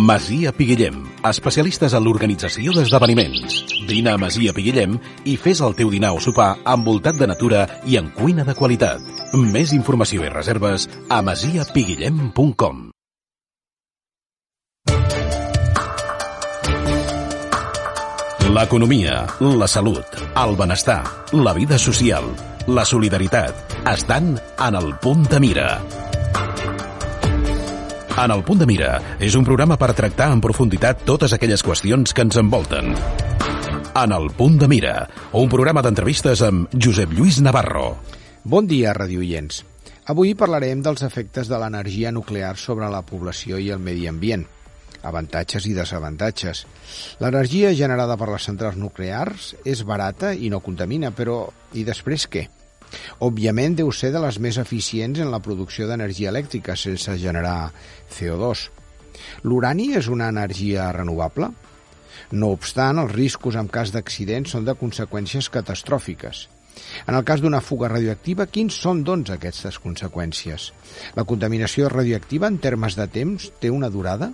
Masia Piguillem, especialistes en l'organització d'esdeveniments. Vine a Masia Piguillem i fes el teu dinar o sopar envoltat de natura i en cuina de qualitat. Més informació i reserves a masiapiguillem.com. L'economia, la salut, el benestar, la vida social, la solidaritat estan en el punt de mira. En el punt de mira és un programa per tractar en profunditat totes aquelles qüestions que ens envolten. En el punt de mira, un programa d'entrevistes amb Josep Lluís Navarro. Bon dia, radioients. Avui parlarem dels efectes de l'energia nuclear sobre la població i el medi ambient avantatges i desavantatges. L'energia generada per les centrals nuclears és barata i no contamina, però i després què? Òbviament deu ser de les més eficients en la producció d'energia elèctrica sense generar CO2. L'urani és una energia renovable? No obstant, els riscos en cas d'accident són de conseqüències catastròfiques. En el cas d'una fuga radioactiva, quins són, doncs, aquestes conseqüències? La contaminació radioactiva, en termes de temps, té una durada?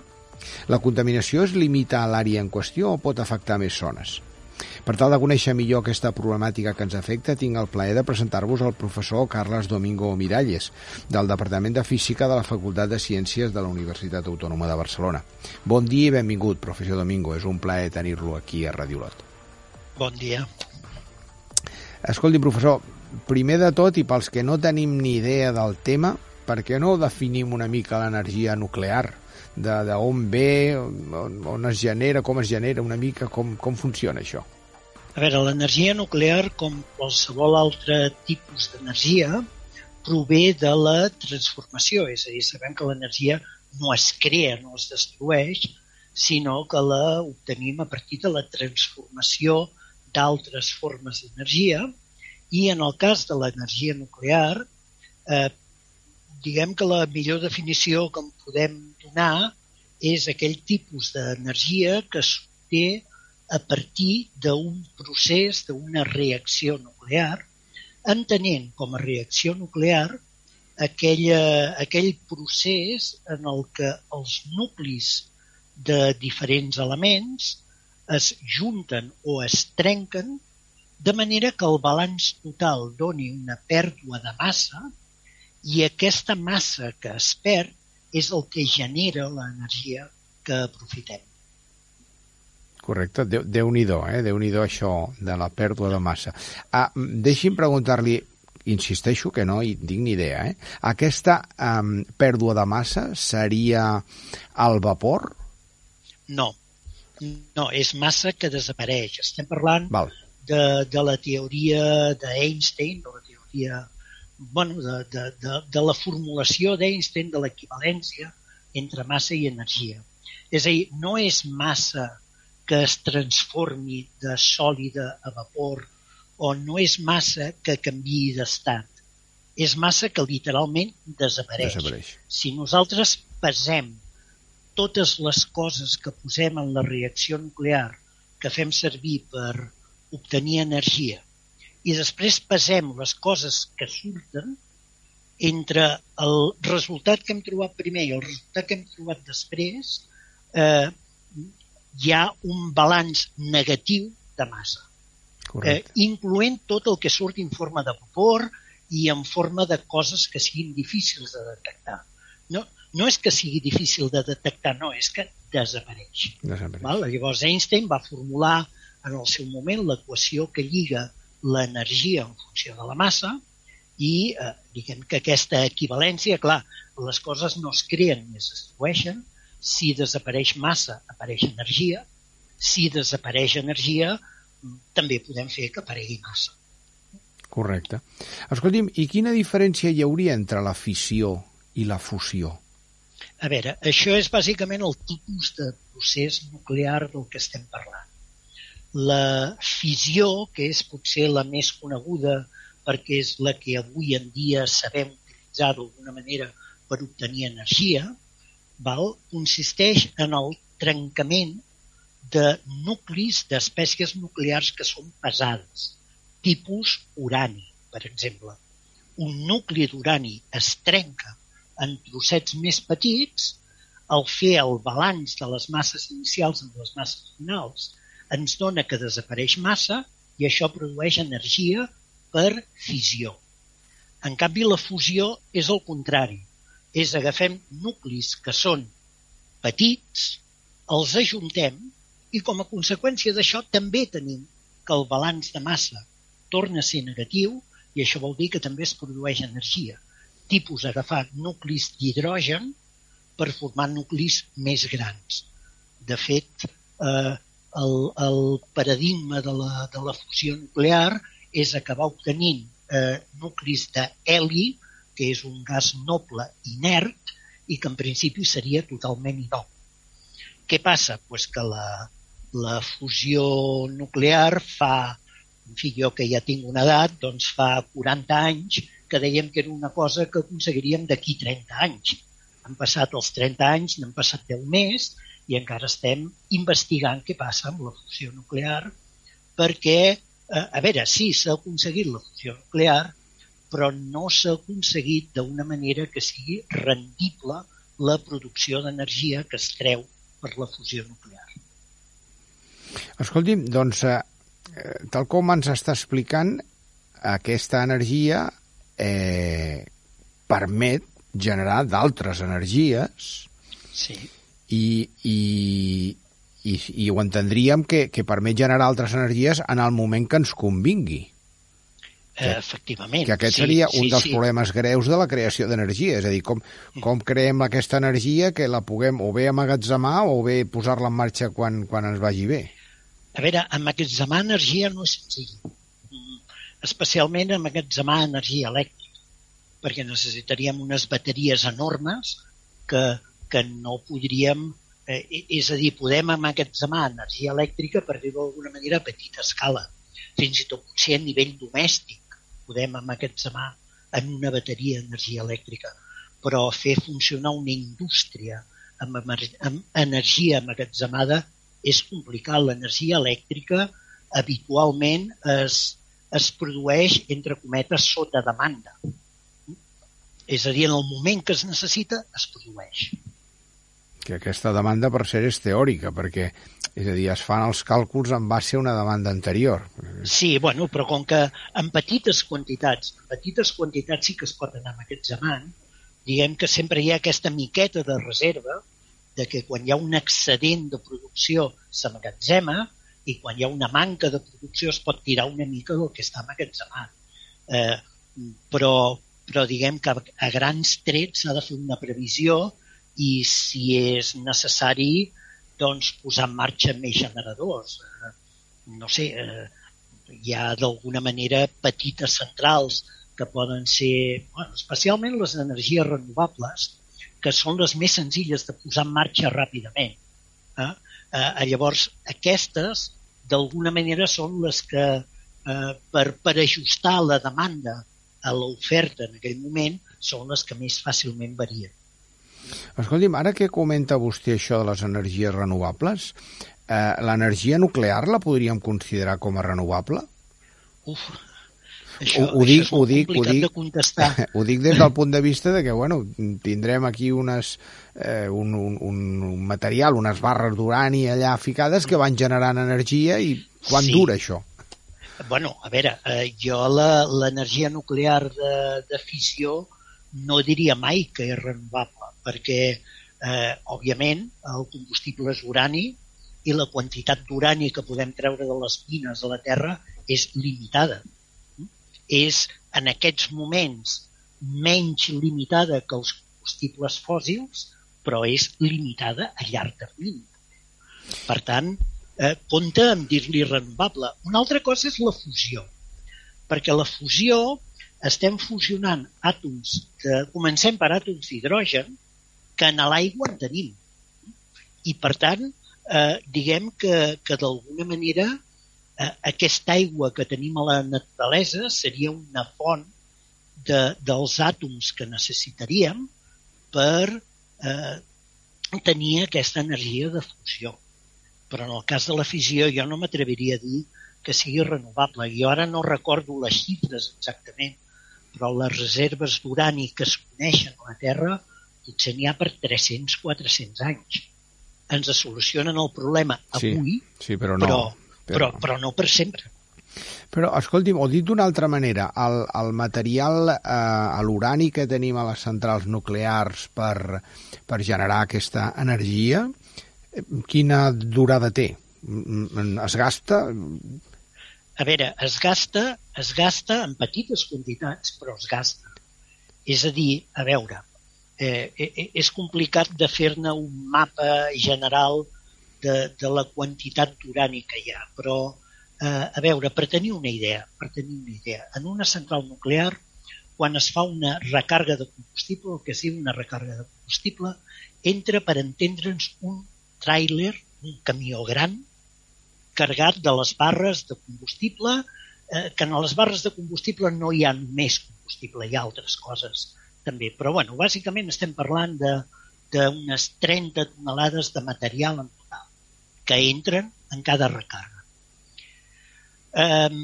La contaminació es limita a l'àrea en qüestió o pot afectar més zones? Per tal de conèixer millor aquesta problemàtica que ens afecta, tinc el plaer de presentar-vos al professor Carles Domingo Miralles, del Departament de Física de la Facultat de Ciències de la Universitat Autònoma de Barcelona. Bon dia i benvingut, professor Domingo. És un plaer tenir-lo aquí a Radiolot. Bon dia. Escolti, professor, primer de tot, i pels que no tenim ni idea del tema, per què no definim una mica l'energia nuclear? d'on ve, on, on es genera, com es genera, una mica com, com funciona això. A veure, l'energia nuclear, com qualsevol altre tipus d'energia, prové de la transformació, és a dir, sabem que l'energia no es crea, no es destrueix, sinó que la obtenim a partir de la transformació d'altres formes d'energia. I en el cas de l'energia nuclear eh, diguem que la millor definició que en podem donar és aquell tipus d'energia que s'obté a partir d'un procés, d'una reacció nuclear, entenent com a reacció nuclear aquella, aquell procés en el que els nuclis de diferents elements es junten o es trenquen de manera que el balanç total doni una pèrdua de massa i aquesta massa que es perd és el que genera l'energia que aprofitem. Correcte, déu nhi -déu, eh? déu nhi això de la pèrdua de massa. Ah, deixi'm preguntar-li, insisteixo que no hi tinc ni idea, eh? aquesta um, pèrdua de massa seria el vapor? No, no, és massa que desapareix. Estem parlant Val. de, de la teoria d'Einstein, de la teoria bueno, de, de, de, de la formulació d'Einstein de l'equivalència entre massa i energia. És a dir, no és massa que es transformi de sòlida a vapor o no és massa que canvi d'estat. És massa que literalment desapareix. desapareix. Si nosaltres pesem totes les coses que posem en la reacció nuclear que fem servir per obtenir energia i després pesem les coses que surten entre el resultat que hem trobat primer i el resultat que hem trobat després, eh, hi ha un balanç negatiu de massa, eh, incloent tot el que surt en forma de vapor i en forma de coses que siguin difícils de detectar. No, no és que sigui difícil de detectar, no, és que desapareix. desapareix. Val? Llavors Einstein va formular en el seu moment l'equació que lliga l'energia en funció de la massa i eh, diguem que aquesta equivalència, clar, les coses no es creen ni es destrueixen, si desapareix massa apareix energia, si desapareix energia també podem fer que aparegui massa. Correcte. Escolti'm, i quina diferència hi hauria entre la fissió i la fusió? A veure, això és bàsicament el tipus de procés nuclear del que estem parlant. La fissió, que és potser la més coneguda perquè és la que avui en dia sabem utilitzar d'alguna manera per obtenir energia, val? consisteix en el trencament de nuclis d'espècies nuclears que són pesades, tipus urani, per exemple. Un nucli d'urani es trenca en trossets més petits, al fer el balanç de les masses inicials amb les masses finals, ens dona que desapareix massa i això produeix energia per fissió. En canvi, la fusió és el contrari. És agafem nuclis que són petits, els ajuntem i com a conseqüència d'això també tenim que el balanç de massa torna a ser negatiu i això vol dir que també es produeix energia. Tipus agafar nuclis d'hidrogen per formar nuclis més grans. De fet, eh, el, el paradigma de la, de la fusió nuclear és acabar obtenint eh, nuclis d'heli, que és un gas noble inert i que en principi seria totalment innoc. Què passa? Pues que la, la fusió nuclear fa, en fi, jo que ja tinc una edat, doncs fa 40 anys que dèiem que era una cosa que aconseguiríem d'aquí 30 anys. Han passat els 30 anys, n'han passat 10 més i encara estem investigant què passa amb la fusió nuclear perquè, eh, a veure, sí, s'ha aconseguit la fusió nuclear, però no s'ha aconseguit d'una manera que sigui rendible la producció d'energia que es treu per la fusió nuclear. Escolti'm, doncs, eh, eh, tal com ens està explicant, aquesta energia eh, permet generar d'altres energies sí. i, i, i, i ho entendríem que, que permet generar altres energies en el moment que ens convingui. Que, Efectivament. Que aquest sí, seria un sí, dels sí. problemes greus de la creació d'energia, és a dir, com, com creem aquesta energia que la puguem o bé amagatzemar o bé posar-la en marxa quan, quan ens vagi bé. A veure, emmagatzemar energia no és senzill, mm, especialment emmagatzemar energia elèctrica, perquè necessitaríem unes bateries enormes que, que no podríem... Eh, és a dir, podem emmagatzemar energia elèctrica, per dir-ho d'alguna manera, a petita escala, fins i tot potser a nivell domèstic podem emmagatzemar en una bateria d'energia elèctrica, però fer funcionar una indústria amb, amb energia emmagatzemada és complicat. L'energia elèctrica habitualment es, es produeix, entre cometes, sota demanda. És a dir, en el moment que es necessita, es produeix. Que aquesta demanda, per ser, és teòrica, perquè és a dir, es fan els càlculs en base a una demanda anterior. Sí, bueno, però com que en petites quantitats, en petites quantitats sí que es pot anar amb aquest zamant, diguem que sempre hi ha aquesta miqueta de reserva de que quan hi ha un excedent de producció s'amagatzema i quan hi ha una manca de producció es pot tirar una mica del que està amagatzemat. Eh, però, però diguem que a grans trets s'ha de fer una previsió i si és necessari doncs posar en marxa més generadors. Eh, no sé, eh, hi ha d'alguna manera petites centrals que poden ser, bueno, especialment les energies renovables, que són les més senzilles de posar en marxa ràpidament. Eh? Eh, llavors, aquestes, d'alguna manera, són les que, eh, per, per ajustar la demanda a l'oferta en aquell moment, són les que més fàcilment varien. Escolti'm, ara que comenta vostè això de les energies renovables, eh, l'energia nuclear la podríem considerar com a renovable? Uf, això, ho, ho dic, ho dic, ho dic, de contestar. ho dic des del punt de vista de que, bueno, tindrem aquí unes, eh, un, un, un material, unes barres d'urani allà ficades que van generant energia i quan sí. dura això? Bueno, a veure, eh, jo l'energia nuclear de, de fissió no diria mai que és renovable, perquè, eh, òbviament, el combustible és urani i la quantitat d'urani que podem treure de les mines de la Terra és limitada és en aquests moments menys limitada que els combustibles fòssils, però és limitada a llarg termini. Per tant, eh, compta amb dir-li renovable. Una altra cosa és la fusió, perquè la fusió estem fusionant àtoms que comencem per àtoms d'hidrogen que en l'aigua en tenim. I, per tant, eh, diguem que, que d'alguna manera eh, aquesta aigua que tenim a la naturalesa seria una font de, dels àtoms que necessitaríem per eh, tenir aquesta energia de fusió. Però en el cas de la fissió jo no m'atreviria a dir que sigui renovable. Jo ara no recordo les xifres exactament, però les reserves d'urani que es coneixen a la Terra potser n'hi ha per 300-400 anys. Ens solucionen el problema avui, sí, sí, però, no, però, però... Però, però no per sempre. Però, escolti'm, o dit d'una altra manera, el, el material, eh, l'urani que tenim a les centrals nuclears per, per generar aquesta energia, eh, quina durada té? Es gasta? A veure, es gasta, es gasta en petites quantitats, però es gasta. És a dir, a veure, eh, eh, eh, és complicat de fer-ne un mapa general de, de la quantitat d'urani que hi ha, però eh, a veure, per tenir una idea, per tenir una idea, en una central nuclear, quan es fa una recàrrega de combustible, el que sigui una recàrrega de combustible, entra, per entendre'ns, un tràiler, un camió gran, carregat de les barres de combustible, eh, que en les barres de combustible no hi ha només combustible, hi ha altres coses també. Però, bueno, bàsicament estem parlant d'unes 30 tonelades de material en total que entren en cada recàrrega. Um,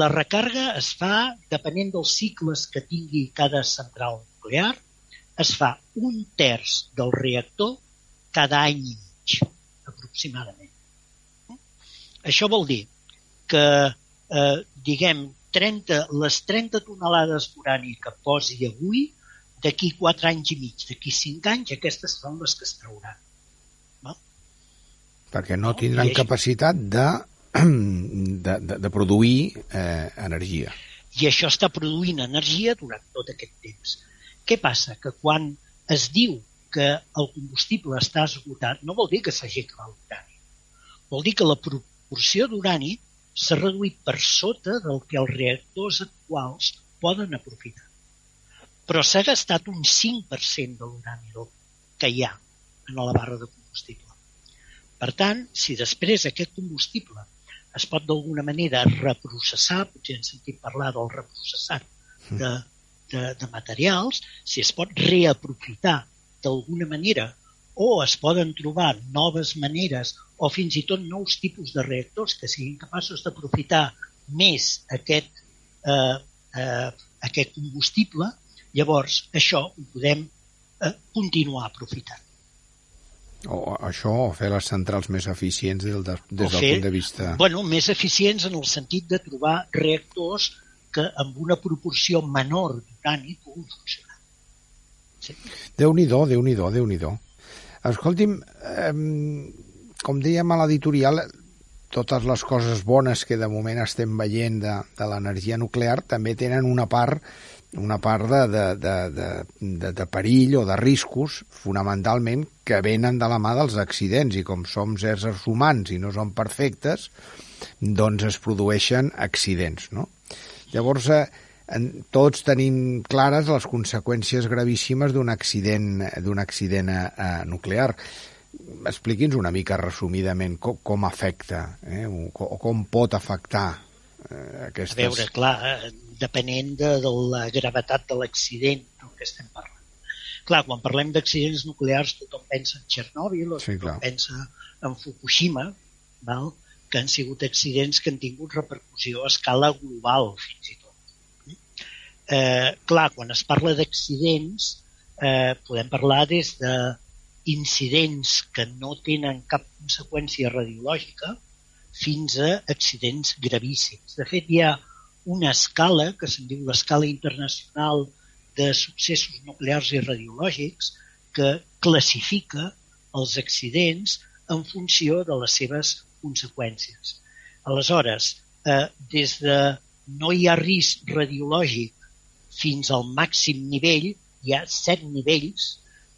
la recàrrega es fa, depenent dels cicles que tingui cada central nuclear, es fa un terç del reactor cada any i mig, aproximadament. Això vol dir que, eh, diguem, 30, les 30 tonelades d'urani que posi avui d'aquí quatre anys i mig, d'aquí cinc anys, aquestes són les que es trauran. No? Perquè no, tindran no? capacitat de, de, de, de produir eh, energia. I això està produint energia durant tot aquest temps. Què passa? Que quan es diu que el combustible està esgotat, no vol dir que s'hagi acabat l'urani. Vol dir que la proporció d'urani s'ha reduït per sota del que els reactors actuals poden aprofitar però s'ha gastat un 5% de l'urani que hi ha en la barra de combustible. Per tant, si després aquest combustible es pot d'alguna manera reprocessar, potser hem sentit parlar del reprocessat de, de, de materials, si es pot reaprofitar d'alguna manera o es poden trobar noves maneres o fins i tot nous tipus de reactors que siguin capaços d'aprofitar més aquest, eh, eh, aquest combustible, Llavors, això ho podem eh, continuar aprofitant. O això, o fer les centrals més eficients des, de, des del punt de vista... Bueno, més eficients en el sentit de trobar reactors que amb una proporció menor d'urani puguin funcionar. Sí? Déu-n'hi-do, Déu-n'hi-do, déu nhi déu Escolti'm, eh, com dèiem a l'editorial, totes les coses bones que de moment estem veient de, de l'energia nuclear també tenen una part una part de, de, de, de, de, perill o de riscos, fonamentalment, que venen de la mà dels accidents, i com som éssers humans i no som perfectes, doncs es produeixen accidents, no? Llavors, eh, en, tots tenim clares les conseqüències gravíssimes d'un accident, d'un accident eh, nuclear. Expliqui'ns una mica resumidament com, com afecta eh, o, o com pot afectar eh, aquestes... A veure, clar, eh, depenent de, de la gravetat de l'accident del que estem parlant. Clar, quan parlem d'accidents nuclears tothom pensa en Txernòbil o sí, tothom clar. pensa en Fukushima, val? que han sigut accidents que han tingut repercussió a escala global, fins i tot. Eh, clar, quan es parla d'accidents, eh, podem parlar des de incidents que no tenen cap conseqüència radiològica fins a accidents gravíssims. De fet, hi ha una escala que se'n diu l'escala internacional de successos nuclears i radiològics que classifica els accidents en funció de les seves conseqüències. Aleshores, eh, des de no hi ha risc radiològic fins al màxim nivell, hi ha set nivells,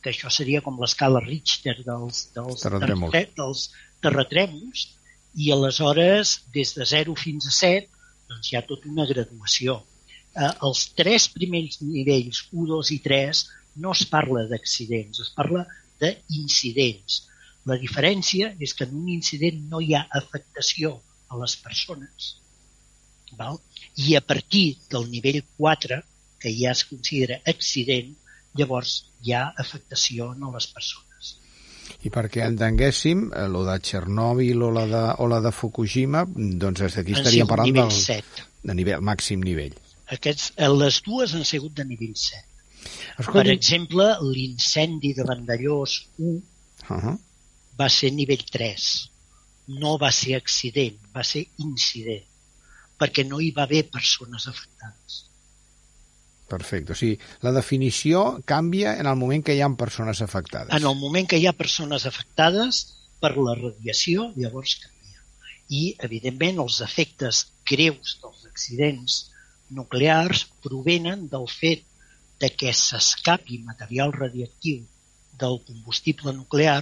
que això seria com l'escala Richter dels, dels, terratrèmols. dels terratrèmols, i aleshores, des de 0 fins a 7, doncs hi ha tota una graduació. Eh, els tres primers nivells, 1, 2 i 3, no es parla d'accidents, es parla d'incidents. La diferència és que en un incident no hi ha afectació a les persones, val? i a partir del nivell 4, que ja es considera accident, llavors hi ha afectació a les persones. I perquè entenguéssim, eh, lo de Txernòbil o la de, o la de Fukushima, doncs aquí estaríem parlant del... 7. de nivell, màxim nivell. Aquests, eh, les dues han sigut de nivell 7. Escolta... Per exemple, l'incendi de Vandellós 1 uh -huh. va ser nivell 3. No va ser accident, va ser incident, perquè no hi va haver persones afectades. Perfecte. O sigui, la definició canvia en el moment que hi ha persones afectades. En el moment que hi ha persones afectades per la radiació, llavors canvia. I, evidentment, els efectes greus dels accidents nuclears provenen del fet de que s'escapi material radiactiu del combustible nuclear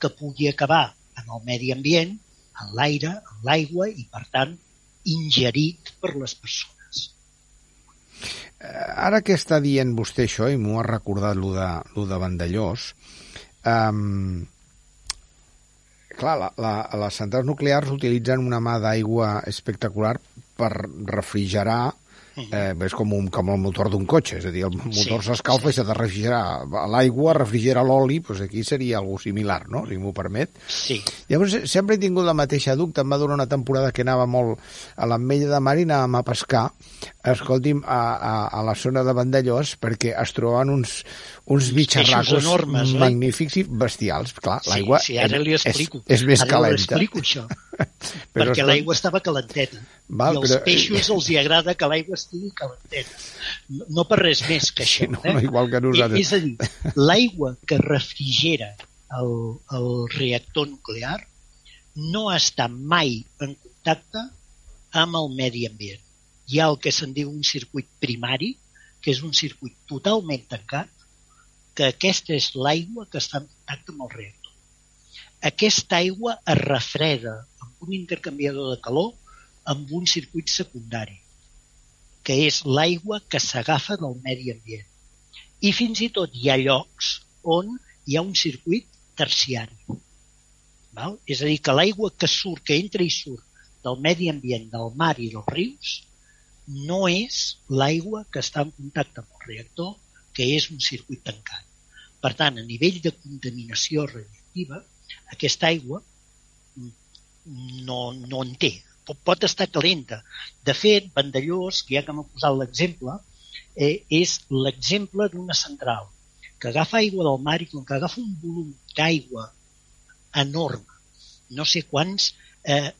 que pugui acabar en el medi ambient, en l'aire, en l'aigua i, per tant, ingerit per les persones. Eh, ara que està dient vostè això, i m'ho ha recordat lo de, lo de Vandellós, um, clar, la, la, les centrals nuclears utilitzen una mà d'aigua espectacular per refrigerar eh, és com, un, com el motor d'un cotxe, és a dir, el motor s'escalfa sí, sí. i s'ha de refrigerar l'aigua, refrigera l'oli, doncs aquí seria algo similar, no?, si m'ho permet. Sí. Llavors, sempre he tingut la mateixa dubte, em va durar una temporada que anava molt a l'Ametlla de Mar i anàvem a pescar, escolti'm, a, a, a la zona de Vandellós, perquè es trobaven uns, uns bitxarracos enormes, magnífics i bestials. Clar, sí, l'aigua sí, ara li explico. És, és més ara calenta. Ara explico, això. perquè escolta... l'aigua estava calenteta. Val, I als però... peixos els hi agrada que l'aigua estigui calenteta. No, no per res més que això. Sí, no, eh? igual que nosaltres. És a dir, l'aigua que refrigera el, el reactor nuclear no està mai en contacte amb el medi ambient. Hi ha el que se'n diu un circuit primari, que és un circuit totalment tancat, que aquesta és l'aigua que està en contacte amb el reactor. Aquesta aigua es refreda amb un intercanviador de calor amb un circuit secundari, que és l'aigua que s'agafa del medi ambient. I fins i tot hi ha llocs on hi ha un circuit terciari. Val? És a dir, que l'aigua que surt, que entra i surt del medi ambient, del mar i dels rius, no és l'aigua que està en contacte amb el reactor, que és un circuit tancat. Per tant, a nivell de contaminació radioactiva, aquesta aigua no, no en té. Pot, pot estar calenta. De fet, Vandellós, ja que m'ha posat l'exemple, eh, és l'exemple d'una central que agafa aigua del mar i com que agafa un volum d'aigua enorme, no sé quants eh,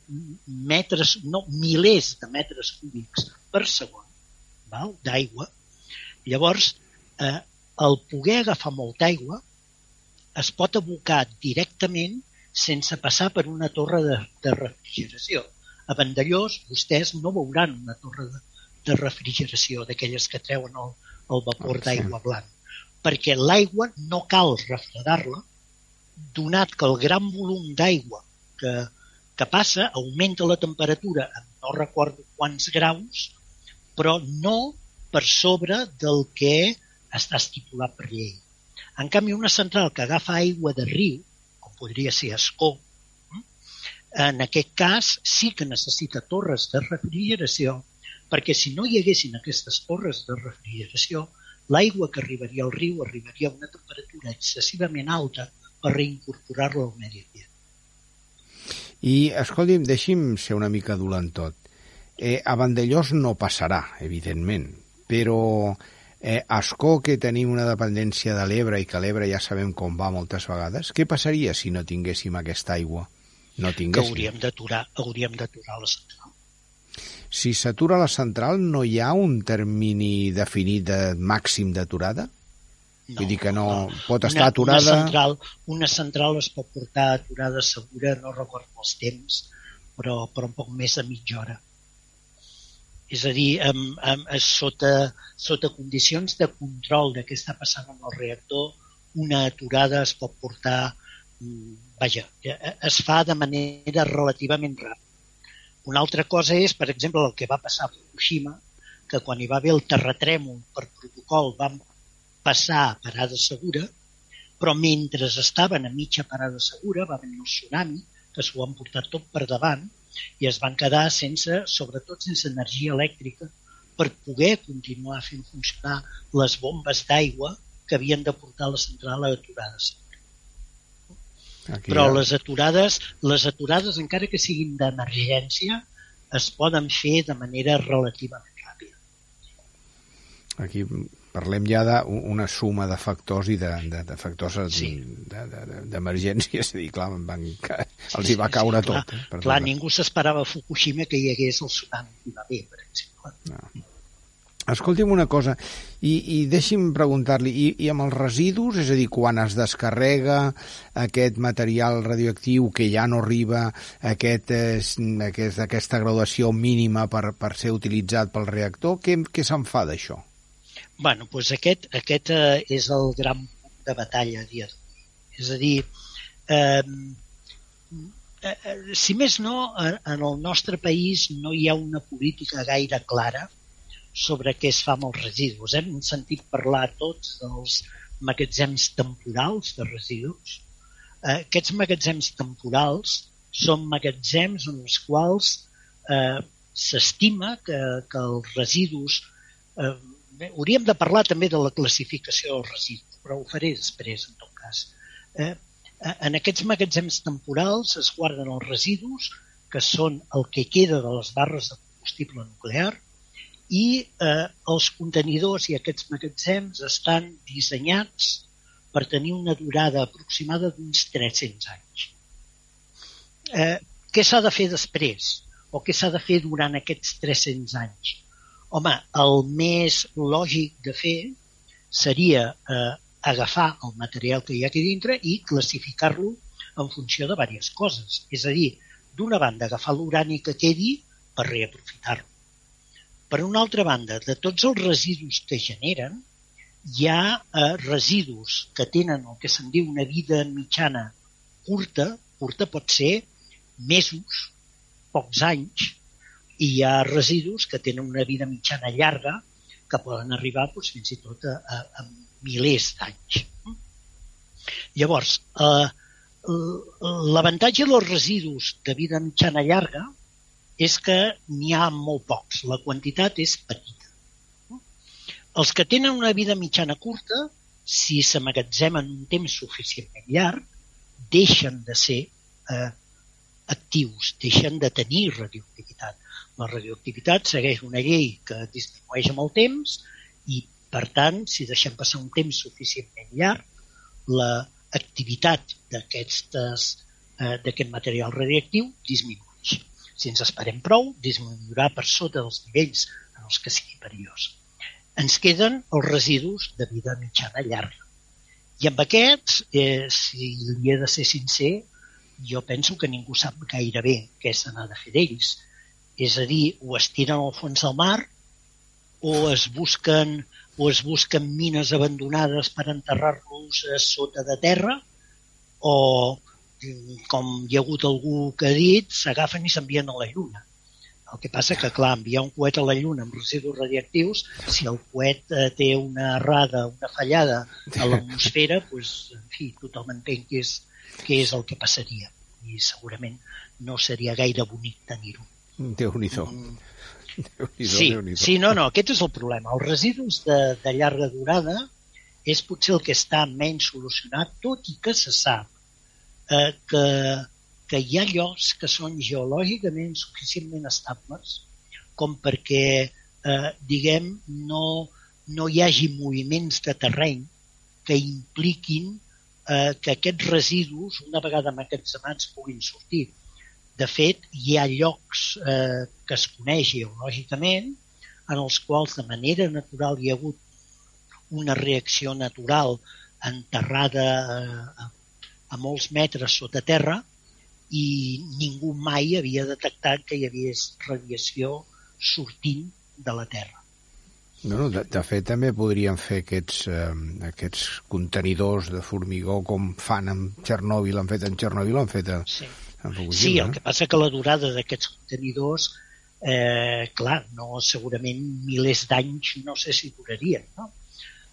metres, no, milers de metres cúbics per segon d'aigua, llavors eh, el poder agafar molta aigua es pot abocar directament sense passar per una torre de, de refrigeració. A Vandellós vostès no veuran una torre de, de refrigeració d'aquelles que treuen el, el vapor d'aigua blanc, perquè l'aigua no cal refredar-la, donat que el gran volum d'aigua que, que passa augmenta la temperatura en no recordo quants graus, però no per sobre del que està estipulat per llei. En canvi, una central que agafa aigua de riu, com podria ser Escó, hm, en aquest cas sí que necessita torres de refrigeració, perquè si no hi haguessin aquestes torres de refrigeració, l'aigua que arribaria al riu arribaria a una temperatura excessivament alta per reincorporar-la al medi ambient. I, escolti'm, deixi'm ser una mica dolent tot. Eh, a Vandellós no passarà, evidentment, però eh, Ascó, que tenim una dependència de l'Ebre i que l'Ebre ja sabem com va moltes vegades, què passaria si no tinguéssim aquesta aigua? No tinguéssim. Que hauríem d'aturar hauríem d'aturar la central. Si s'atura la central, no hi ha un termini definit de màxim d'aturada? No, Vull dir que no, no. pot una, estar aturada... Una central, una central es pot portar aturada segura, no recordo els temps, però, però un poc més de mitja hora. És a dir, amb, amb, sota, sota condicions de control de què està passant amb el reactor, una aturada es pot portar, mm, vaja, es fa de manera relativament ràpida. Una altra cosa és, per exemple, el que va passar a Fukushima, que quan hi va haver el terratrèmol per protocol vam passar a parada segura, però mentre estaven a mitja parada segura va venir el tsunami, que s'ho han portat tot per davant, i es van quedar sense, sobretot sense energia elèctrica, per poder continuar fent funcionar les bombes d'aigua que havien de portar la central a aturades. Aquí Però les aturades, les aturades, encara que siguin d'emergència, es poden fer de manera relativament ràpida. Aquí parlem ja d'una suma de factors i de, de, de factors sí. d'emergència, de, de, és a dir, clar, van, els hi va caure sí, sí, tot. Clar, eh, clar ningú s'esperava a Fukushima que hi hagués el tsunami que va haver, per exemple. No. Escolti'm una cosa, i, i deixi'm preguntar-li, i, i amb els residus, és a dir, quan es descarrega aquest material radioactiu que ja no arriba aquest, aquest, aquesta graduació mínima per, per ser utilitzat pel reactor, què, què se'n fa d'això? Bueno, doncs aquest, aquest eh, és el gran punt de batalla a dia d'avui. És a dir, ehm, eh, eh, si més no, en, el nostre país no hi ha una política gaire clara sobre què es fa amb els residus. Hem sentit parlar tots dels magatzems temporals de residus. Eh, aquests magatzems temporals són magatzems en els quals eh, s'estima que, que els residus... Eh, hauríem de parlar també de la classificació dels residus, però ho faré després, en tot cas. Eh, en aquests magatzems temporals es guarden els residus, que són el que queda de les barres de combustible nuclear, i eh, els contenidors i aquests magatzems estan dissenyats per tenir una durada aproximada d'uns 300 anys. Eh, què s'ha de fer després? O què s'ha de fer durant aquests 300 anys? Home, el més lògic de fer seria eh, agafar el material que hi ha aquí dintre i classificar-lo en funció de diverses coses. És a dir, d'una banda, agafar l'urani que quedi per reaprofitar-lo per una altra banda, de tots els residus que generen, hi ha eh, residus que tenen el que se'n diu una vida mitjana curta, curta pot ser mesos, pocs anys, i hi ha residus que tenen una vida mitjana llarga que poden arribar doncs, fins i tot a, a, a milers d'anys. Llavors, eh, l'avantatge dels residus de vida mitjana llarga és que n'hi ha molt pocs, la quantitat és petita. Els que tenen una vida mitjana curta, si s'amagatzemen un temps suficientment llarg, deixen de ser eh, actius, deixen de tenir radioactivitat. La radioactivitat segueix una llei que disminueix amb el temps i, per tant, si deixem passar un temps suficientment llarg, l'activitat d'aquest eh, material radioactiu disminueix. Si ens esperem prou, disminuirà per sota dels nivells en els que sigui perillós. Ens queden els residus de vida mitjana llarga. I amb aquests, eh, si li he de ser sincer, jo penso que ningú sap gaire bé què se n'ha de fer d'ells. És a dir, o es tiren al fons del mar, o es busquen, o es busquen mines abandonades per enterrar-los sota de terra, o com hi ha hagut algú que ha dit, s'agafen i s'envien a la Lluna. El que passa que, clar, enviar un coet a la Lluna amb residus radioactius, si el coet eh, té una errada, una fallada a l'atmosfera, doncs, en fi, tothom entén que és, que és el que passaria. I segurament no seria gaire bonic tenir-ho. Déu-n'hi-do. Mm. sí, sí, no, no, aquest és el problema. Els residus de, de llarga durada és potser el que està menys solucionat, tot i que se sap eh, que, que hi ha llocs que són geològicament suficientment estables com perquè, eh, diguem, no, no hi hagi moviments de terreny que impliquin eh, que aquests residus, una vegada amats, puguin sortir. De fet, hi ha llocs eh, que es coneix geològicament en els quals de manera natural hi ha hagut una reacció natural enterrada eh, a molts metres sota terra i ningú mai havia detectat que hi havia radiació sortint de la Terra. No, no, de, de fet també podrien fer aquests, eh, aquests contenidors de formigó com fan amb Txernòbil, han fet en Txernòbil, han fet a, sí. a Fukushima. Sí, el que passa que la durada d'aquests contenidors, eh, clar, no, segurament milers d'anys no sé si durarien, no?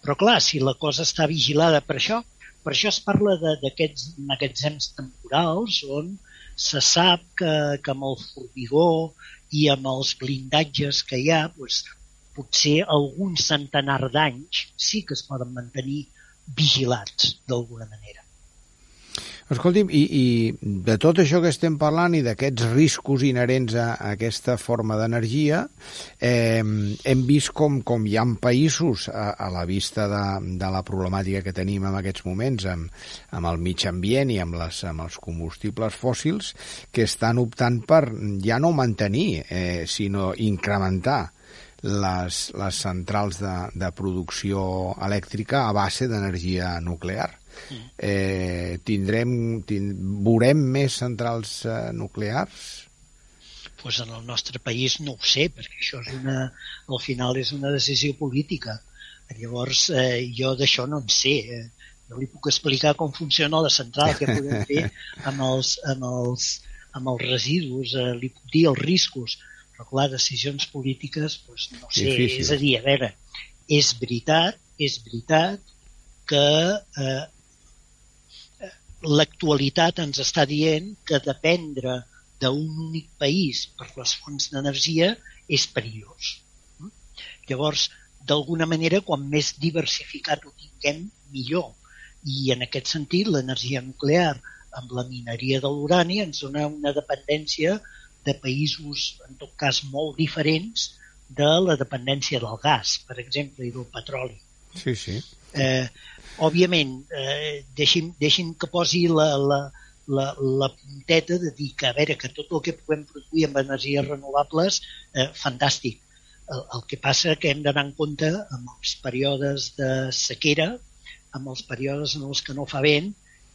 Però clar, si la cosa està vigilada per això, per això es parla d'aquests magatzems temporals on se sap que, que amb el formigó i amb els blindatges que hi ha, doncs, potser alguns centenar d'anys sí que es poden mantenir vigilats d'alguna manera. Escolti'm, i, i de tot això que estem parlant i d'aquests riscos inherents a, a aquesta forma d'energia, eh, hem vist com, com hi ha països a, a la vista de, de la problemàtica que tenim en aquests moments amb, amb el mig ambient i amb, les, amb els combustibles fòssils que estan optant per ja no mantenir, eh, sinó incrementar les, les centrals de, de producció elèctrica a base d'energia nuclear eh, tindrem, tind, veurem més centrals eh, nuclears? Pues en el nostre país no ho sé, perquè això és una, al final és una decisió política. Llavors, eh, jo d'això no en sé. Eh. No li puc explicar com funciona la central, què podem fer amb els, amb els, amb els residus, eh, li puc dir els riscos, però clar, decisions polítiques, doncs, no sé, Difícil. és a dir, a veure, és veritat, és veritat que eh, l'actualitat ens està dient que dependre d'un únic país per les fonts d'energia és perillós. Llavors, d'alguna manera, quan més diversificat ho tinguem, millor. I en aquest sentit, l'energia nuclear amb la mineria de l'urani ens dona una dependència de països, en tot cas, molt diferents de la dependència del gas, per exemple, i del petroli. Sí, sí. Eh, òbviament, eh, deixi'm, deixi'm que posi la, la, la, la punteta de dir que, a veure, que tot el que puguem produir amb energies renovables, eh, fantàstic. El, el que passa que hem d'anar en compte amb els períodes de sequera, amb els períodes en els que no fa vent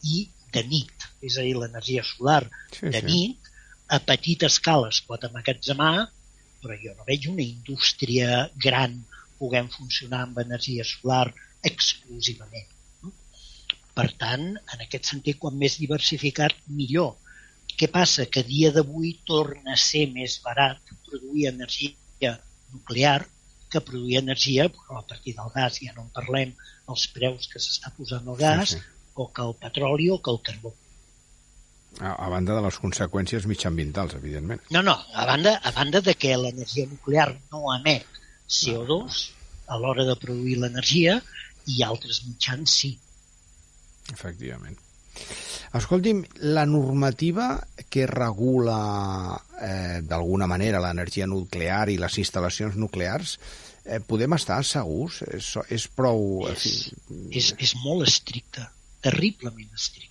i de nit, és a dir, l'energia solar sí, de sí. nit, a petita escala es pot emmagatzemar, però jo no veig una indústria gran puguem funcionar amb energia solar exclusivament. Per tant, en aquest sentit, quan més diversificat, millor. Què passa? Que dia d'avui torna a ser més barat produir energia nuclear que produir energia però a partir del gas, ja no en parlem, els preus que s'està posant el gas, sí, sí. o que el petroli o que el carbó. A, a banda de les conseqüències mitjanambientals, evidentment. No, no, a banda, a banda de que l'energia nuclear no emet CO2 a l'hora de produir l'energia, i altres mitjans sí. Efectivament. Escolti'm, la normativa que regula eh, d'alguna manera l'energia nuclear i les instal·lacions nuclears, eh, podem estar segurs? És, és prou... És, és, és molt estricta, terriblement estricta.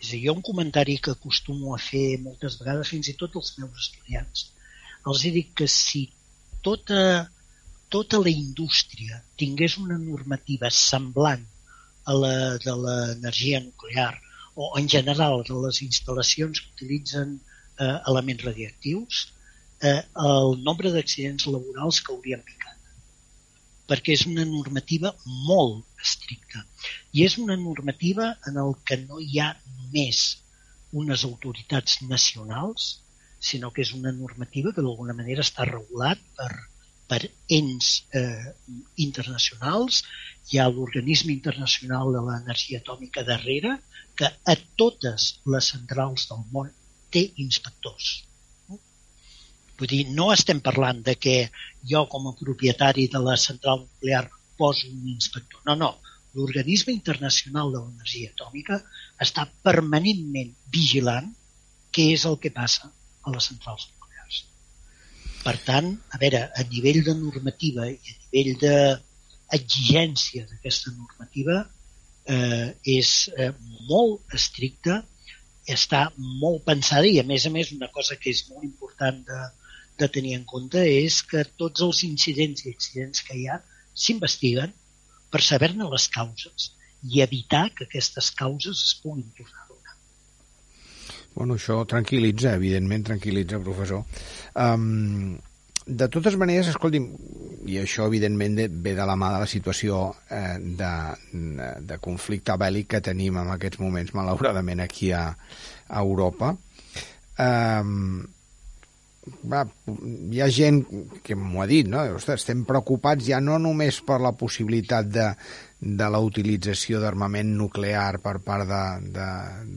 És a dir, jo un comentari que acostumo a fer moltes vegades, fins i tot als meus estudiants, els he dit que si tota tota la indústria tingués una normativa semblant a la de l'energia nuclear o en general de les instal·lacions que utilitzen eh, elements radioactius, eh, el nombre d'accidents laborals caurien picant perquè és una normativa molt estricta. I és una normativa en el que no hi ha només unes autoritats nacionals, sinó que és una normativa que d'alguna manera està regulat per per ens eh, internacionals. Hi ha l'Organisme Internacional de l'Energia Atòmica darrere, que a totes les centrals del món té inspectors. Vull dir, no estem parlant de que jo com a propietari de la central nuclear poso un inspector. No, no. L'Organisme Internacional de l'Energia Atòmica està permanentment vigilant què és el que passa a les centrals nuclears per tant, a veure, a nivell de normativa i a nivell d'exigència d'aquesta normativa eh, és eh, molt estricta, està molt pensada i, a més a més, una cosa que és molt important de, de tenir en compte és que tots els incidents i accidents que hi ha s'investiguen per saber-ne les causes i evitar que aquestes causes es puguin tornar Bueno, això tranquil·litza, evidentment tranquil·litza, professor. Um, de totes maneres, escolti'm, i això evidentment ve de la mà de la situació eh, de, de conflicte bèl·lic que tenim en aquests moments, malauradament, aquí a, a Europa. Um, va, hi ha gent que m'ho ha dit, no? Ostres, estem preocupats ja no només per la possibilitat de, de la utilització d'armament nuclear per part de, de,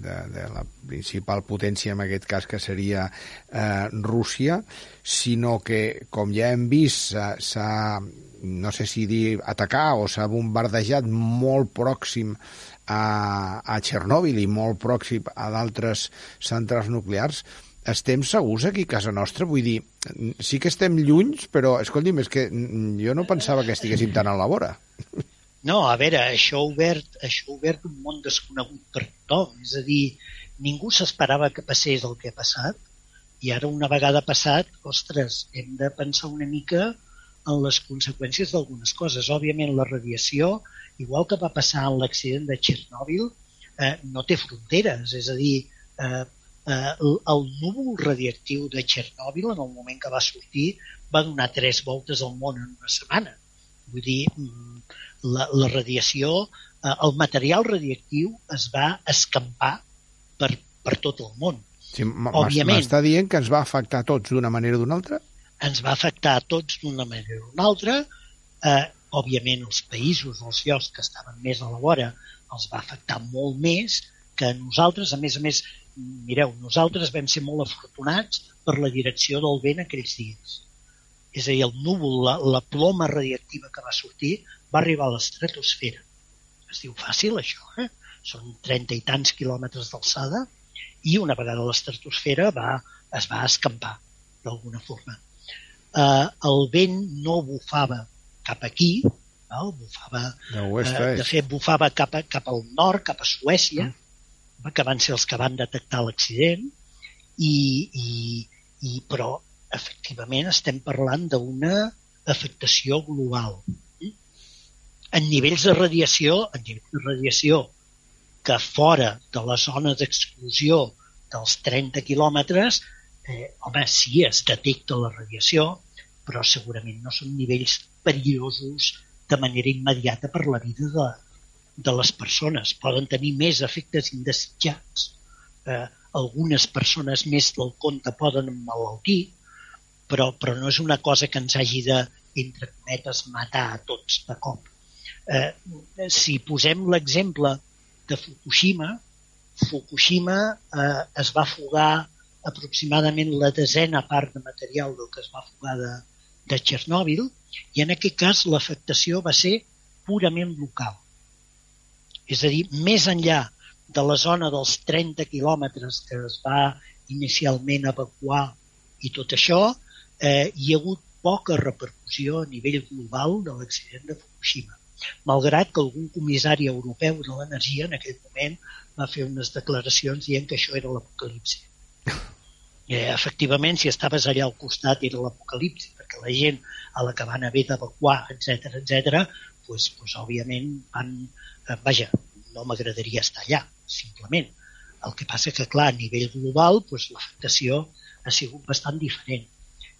de, de la principal potència, en aquest cas, que seria eh, Rússia, sinó que, com ja hem vist, s'ha, no sé si dir atacar o s'ha bombardejat molt pròxim a, a Txernòbil i molt pròxim a d'altres centrals nuclears, estem segurs aquí a casa nostra? Vull dir, sí que estem llunys, però, escolti'm, és que jo no pensava que estiguéssim tan a la vora. No, a veure, això ha obert, això ha obert un món desconegut per tothom. És a dir, ningú s'esperava que passés el que ha passat i ara una vegada passat, ostres, hem de pensar una mica en les conseqüències d'algunes coses. Òbviament, la radiació, igual que va passar en l'accident de Txernòbil, eh, no té fronteres. És a dir, eh, eh, el núvol radiactiu de Txernòbil, en el moment que va sortir, va donar tres voltes al món en una setmana. Vull dir, mm, la, la radiació, eh, el material radiactiu es va escampar per, per tot el món. Sí, M'està dient que ens va afectar a tots d'una manera o d'una altra? Ens va afectar a tots d'una manera o d'una altra. Eh, òbviament, els països, els llocs que estaven més a la vora, els va afectar molt més que a nosaltres. A més a més, mireu, nosaltres vam ser molt afortunats per la direcció del vent aquells dies. És a dir, el núvol, la, la ploma radiactiva que va sortir, va arribar a l'estratosfera. Es diu fàcil, això, eh? Són 30 i tants quilòmetres d'alçada i una vegada a l'estratosfera va, es va escampar, d'alguna forma. Eh, el vent no bufava cap aquí, no? bufava, eh, de fet, bufava cap, a, cap al nord, cap a Suècia, mm que van ser els que van detectar l'accident, i, i, i, però efectivament estem parlant d'una afectació global. En nivells de radiació, en nivells de radiació que fora de la zona d'exclusió dels 30 quilòmetres, eh, home, sí, es detecta la radiació, però segurament no són nivells perillosos de manera immediata per la vida de, de les persones. Poden tenir més efectes indesitjats. Eh, algunes persones més del compte poden emmalaltir, però, però no és una cosa que ens hagi de, entre cometes, matar a tots de cop. Eh, si posem l'exemple de Fukushima, Fukushima eh, es va fugar aproximadament la desena part de material del que es va fugar de, de Txernòbil i en aquest cas l'afectació va ser purament local. És a dir, més enllà de la zona dels 30 quilòmetres que es va inicialment evacuar i tot això, eh, hi ha hagut poca repercussió a nivell global de l'accident de Fukushima. Malgrat que algun comissari europeu de l'energia en aquell moment va fer unes declaracions dient que això era l'apocalipsi. Eh, efectivament, si estaves allà al costat era l'apocalipsi, perquè la gent a la que van haver d'evacuar, etc etc, pues, pues, òbviament van, vaja, no m'agradaria estar allà, simplement. El que passa que, clar, a nivell global, pues, l'afectació ha sigut bastant diferent.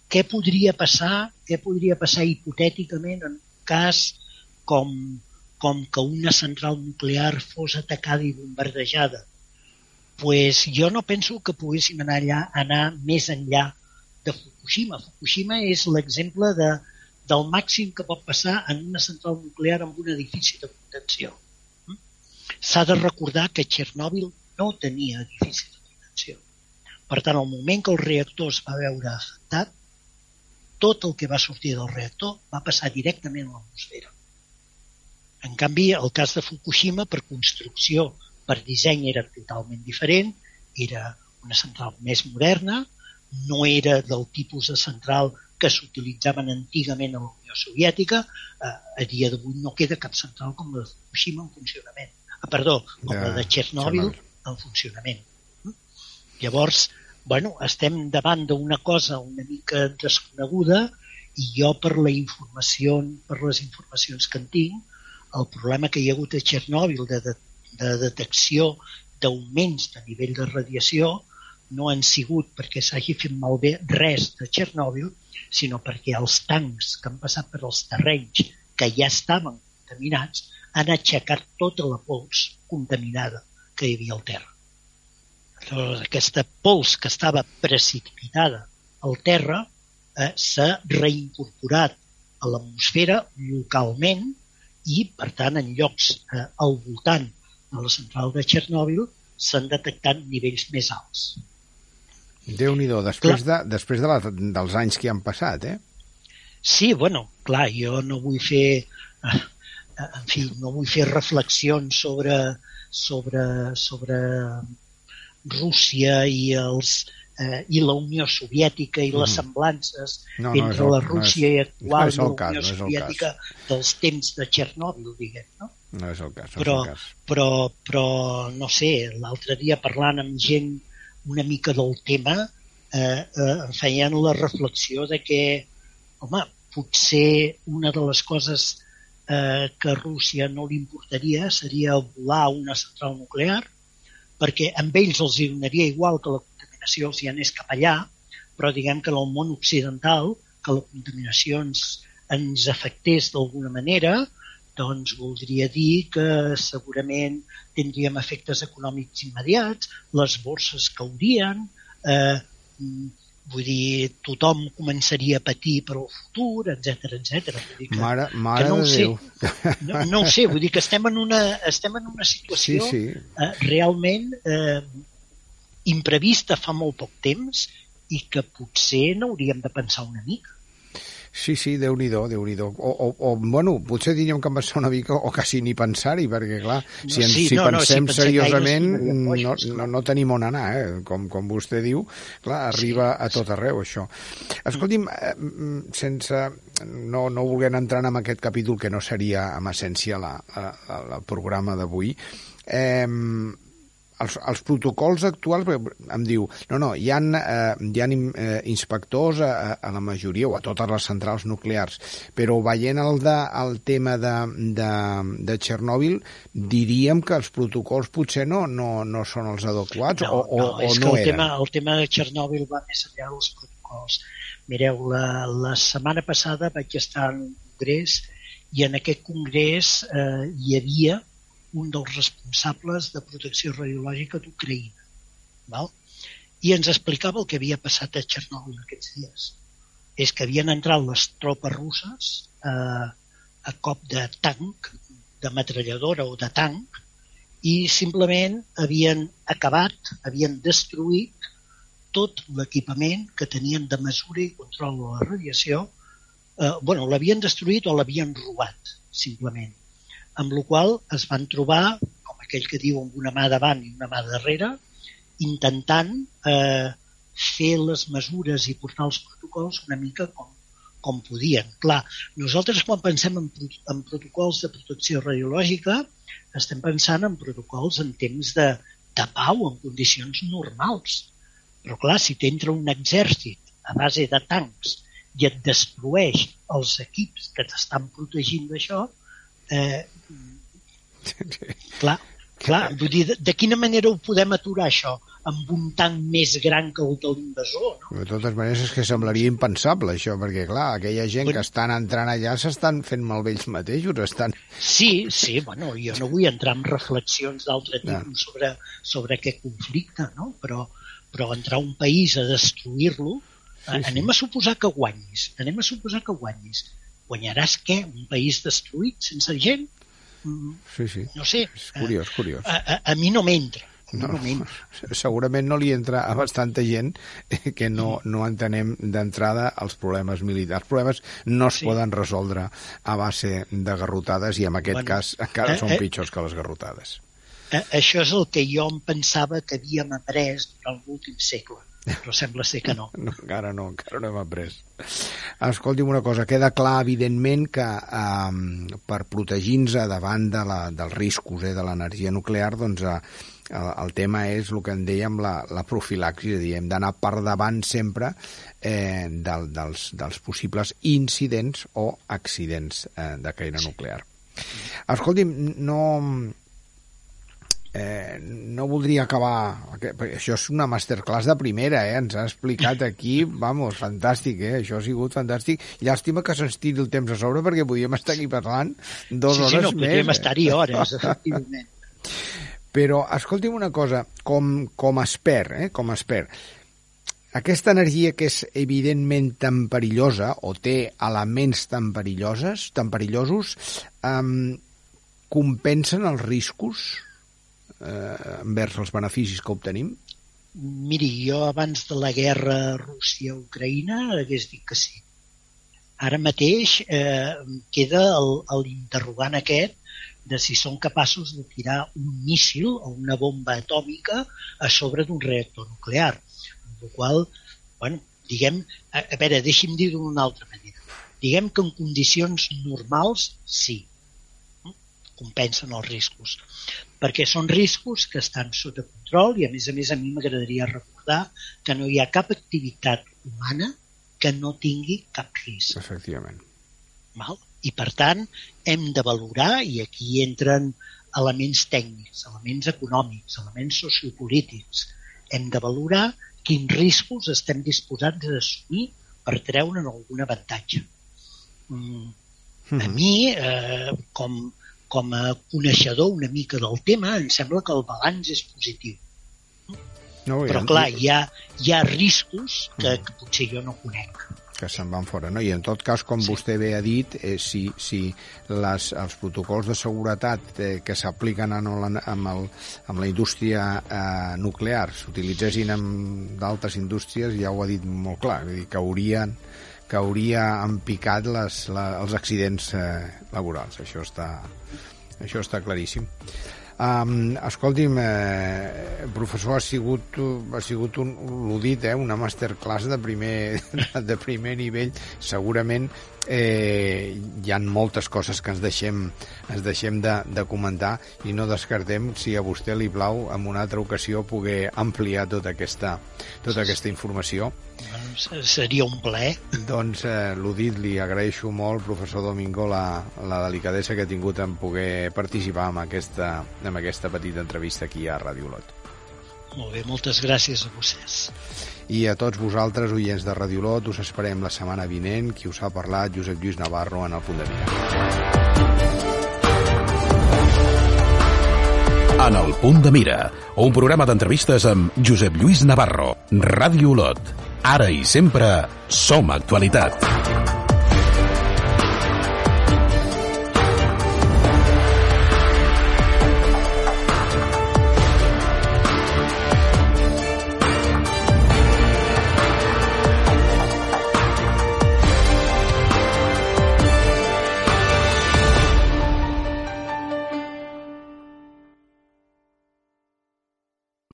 Què podria passar, què podria passar hipotèticament en un cas com, com que una central nuclear fos atacada i bombardejada? pues jo no penso que poguéssim anar allà, anar més enllà de Fukushima. Fukushima és l'exemple de, del màxim que pot passar en una central nuclear amb un edifici de contenció. S'ha de recordar que Txernòbil no tenia edifici de contenció. Per tant, al moment que el reactor es va veure afectat, tot el que va sortir del reactor va passar directament a l'atmosfera. En canvi, el cas de Fukushima, per construcció, per disseny, era totalment diferent, era una central més moderna, no era del tipus de central que s'utilitzaven antigament a la Unió Soviètica, eh, a dia d'avui no queda cap central com la de Fukushima en funcionament. Ah, perdó, com la de Txernòbil en funcionament. Llavors, bueno, estem davant d'una cosa una mica desconeguda i jo per la informació, per les informacions que en tinc, el problema que hi ha hagut a Txernòbil de, de, de detecció d'augments de nivell de radiació no han sigut perquè s'hagi fet malbé res de Txernòbil, sinó perquè els tancs que han passat per els terrenys que ja estaven contaminats han aixecat tota la pols contaminada que hi havia al terra. Llavors, aquesta pols que estava precipitada el terra eh, s'ha reincorporat a l'atmosfera localment i, per tant, en llocs eh, al voltant de la central de Txernòbil s'han detectat nivells més alts. déu nhi després, de, després de la, dels anys que han passat, eh? Sí, bueno, clar, jo no vull fer... En fi, no vull fer reflexions sobre, sobre, sobre Rússia i els, eh, i la Unió Soviètica i les mm. semblances no, no, entre la Rússia no és, i actual no la Unió cas, Soviètica dels temps de Txernòbil, diguem, no? No és el cas. No però, és el cas. però, però, no sé, l'altre dia parlant amb gent una mica del tema, eh, eh, feien la reflexió de que, home, potser una de les coses eh, que a Rússia no li importaria seria volar una central nuclear, perquè amb ells els donaria igual que la contaminació els hi anés cap allà, però diguem que en el món occidental, que la contaminació ens, ens afectés d'alguna manera, doncs voldria dir que segurament tindríem efectes econòmics immediats, les borses caurien, eh, vull dir, tothom començaria a patir per al futur, etc etc. Mare, mare que no de sé, Déu. No, no ho sé, vull dir que estem en una, estem en una situació sí, sí. Eh, realment eh, imprevista fa molt poc temps i que potser n'hauríem de pensar una mica. Sí, sí, déu nhi déu o, o, o, bueno, potser diríem que em pensar una mica o quasi ni pensar-hi, perquè, clar, si, ens, sí, si no, pensem no, si seriosament, no, no, no, no tenim on anar, eh? com, com vostè diu, clar, arriba sí. a tot arreu, això. Escolti'm, eh, sense no, no volent entrar en aquest capítol que no seria, en essència, la, la, la, el programa d'avui, eh, els, els protocols actuals, em diu, no, no, hi ha, eh, hi ha eh, inspectors a, a la majoria o a totes les centrals nuclears, però veient el, de, el tema de, de, de Txernòbil, diríem que els protocols potser no, no, no són els adequats no, o, o, no, o és no que el eren. tema, el tema de Txernòbil va més enllà dels protocols. Mireu, la, la setmana passada vaig estar en un congrés i en aquest congrés eh, hi havia un dels responsables de protecció radiològica d'Ucraïna. Val? I ens explicava el que havia passat a Txernòbil aquests dies. És que havien entrat les tropes russes eh, a cop de tanc, de metralladora o de tanc, i simplement havien acabat, havien destruït tot l'equipament que tenien de mesura i control de la radiació. Eh, bueno, l'havien destruït o l'havien robat, simplement amb la qual es van trobar, com aquell que diu, amb una mà davant i una mà darrere, intentant eh, fer les mesures i portar els protocols una mica com, com podien. Clar, nosaltres quan pensem en, en protocols de protecció radiològica estem pensant en protocols en temps de, de pau, en condicions normals. Però clar, si t'entra un exèrcit a base de tancs i et destrueix els equips que t'estan protegint d'això, eh, clar, clar, vull dir, de, de quina manera ho podem aturar això? amb un tanc més gran que el de l'invasor, no? De totes maneres és que semblaria impensable això, perquè clar, aquella gent bueno, que estan entrant allà s'estan fent malbé ells mateixos, estan... Sí, sí, bueno, jo no vull entrar en reflexions d'altre tipus no. sobre, sobre aquest conflicte, no? Però, però entrar a un país a destruir-lo, sí, sí. anem a suposar que guanyis, anem a suposar que guanyis guanyaràs què? Un país destruït, sense gent? Sí, sí. No sé. És curiós, curiós. A, a, a mi no m'entra. No, no, segurament no li entra a bastanta gent que no, no entenem d'entrada els problemes militars. Els problemes no es sí. poden resoldre a base de garrotades i en aquest bueno, cas encara eh, són eh, pitjors que les garrotades. Eh, això és el que jo em pensava que havíem après durant l'últim segle però sembla ser que no. no encara no, encara no hem après. Escolti'm una cosa, queda clar, evidentment, que eh, per protegir-nos davant de la, dels riscos eh, de l'energia nuclear, doncs eh, el, el tema és el que en dèiem la, la profilaxi, és a dir, hem d'anar per davant sempre eh, del, dels, dels possibles incidents o accidents eh, de caire nuclear. Escolti'm, no, eh, no voldria acabar... Això és una masterclass de primera, eh? Ens ha explicat aquí, vamos, fantàstic, eh? Això ha sigut fantàstic. Llàstima que se'ns tiri el temps a sobre perquè podíem estar aquí parlant dues sí, hores sí, no, més. podríem estar-hi hores, efectivament. Però, escolti'm una cosa, com, com expert, eh? com expert, aquesta energia que és evidentment tan perillosa o té elements tan perilloses, tan perillosos, um, compensen els riscos eh, envers els beneficis que obtenim? Miri, jo abans de la guerra Rússia-Ucraïna hagués dit que sí. Ara mateix eh, queda l'interrogant aquest de si són capaços de tirar un míssil o una bomba atòmica a sobre d'un reactor nuclear. Amb la qual bueno, diguem, a, a veure, deixi'm dir-ho d'una altra manera. Diguem que en condicions normals, sí, compensen els riscos perquè són riscos que estan sota control i a més a més a mi m'agradaria recordar que no hi ha cap activitat humana que no tingui cap risc. Efectivament. Val? I per tant hem de valorar, i aquí entren elements tècnics, elements econòmics, elements sociopolítics, hem de valorar quins riscos estem disposats a assumir per treure'n algun avantatge. Mm. A mhm. mi, eh, com, com a coneixedor una mica del tema, em sembla que el balanç és positiu. No, Però, clar, hi ha, hi ha riscos que, mm. que potser jo no conec que se'n van fora. No? I en tot cas, com sí. vostè bé ha dit, eh, si, si les, els protocols de seguretat eh, que s'apliquen en, el, amb, el, amb la indústria eh, nuclear s'utilitzessin en d'altres indústries, ja ho ha dit molt clar, vull dir, que haurien que hauria empicat les, la, els accidents eh, laborals. Això està, això està claríssim. Um, escolti'm, eh, professor, ha sigut, ha sigut un, l'ho dit, eh, una masterclass de primer, de primer nivell. Segurament eh, hi han moltes coses que ens deixem, ens deixem de, de comentar i no descartem si a vostè li plau en una altra ocasió poder ampliar tota aquesta, tota aquesta informació. Seria un plaer. Doncs, eh, l'ho dit, li agraeixo molt, professor Domingo, la, la delicadesa que ha tingut en poder participar en aquesta, en aquesta petita entrevista aquí a Ràdio Lot. Molt bé, moltes gràcies a vostès. I a tots vosaltres, oients de Radiolot, us esperem la setmana vinent. Qui us ha parlat, Josep Lluís Navarro, en el punt de mira. En el punt de mira, un programa d'entrevistes amb Josep Lluís Navarro, Ràdio Olot. Ara i sempre som actualitat.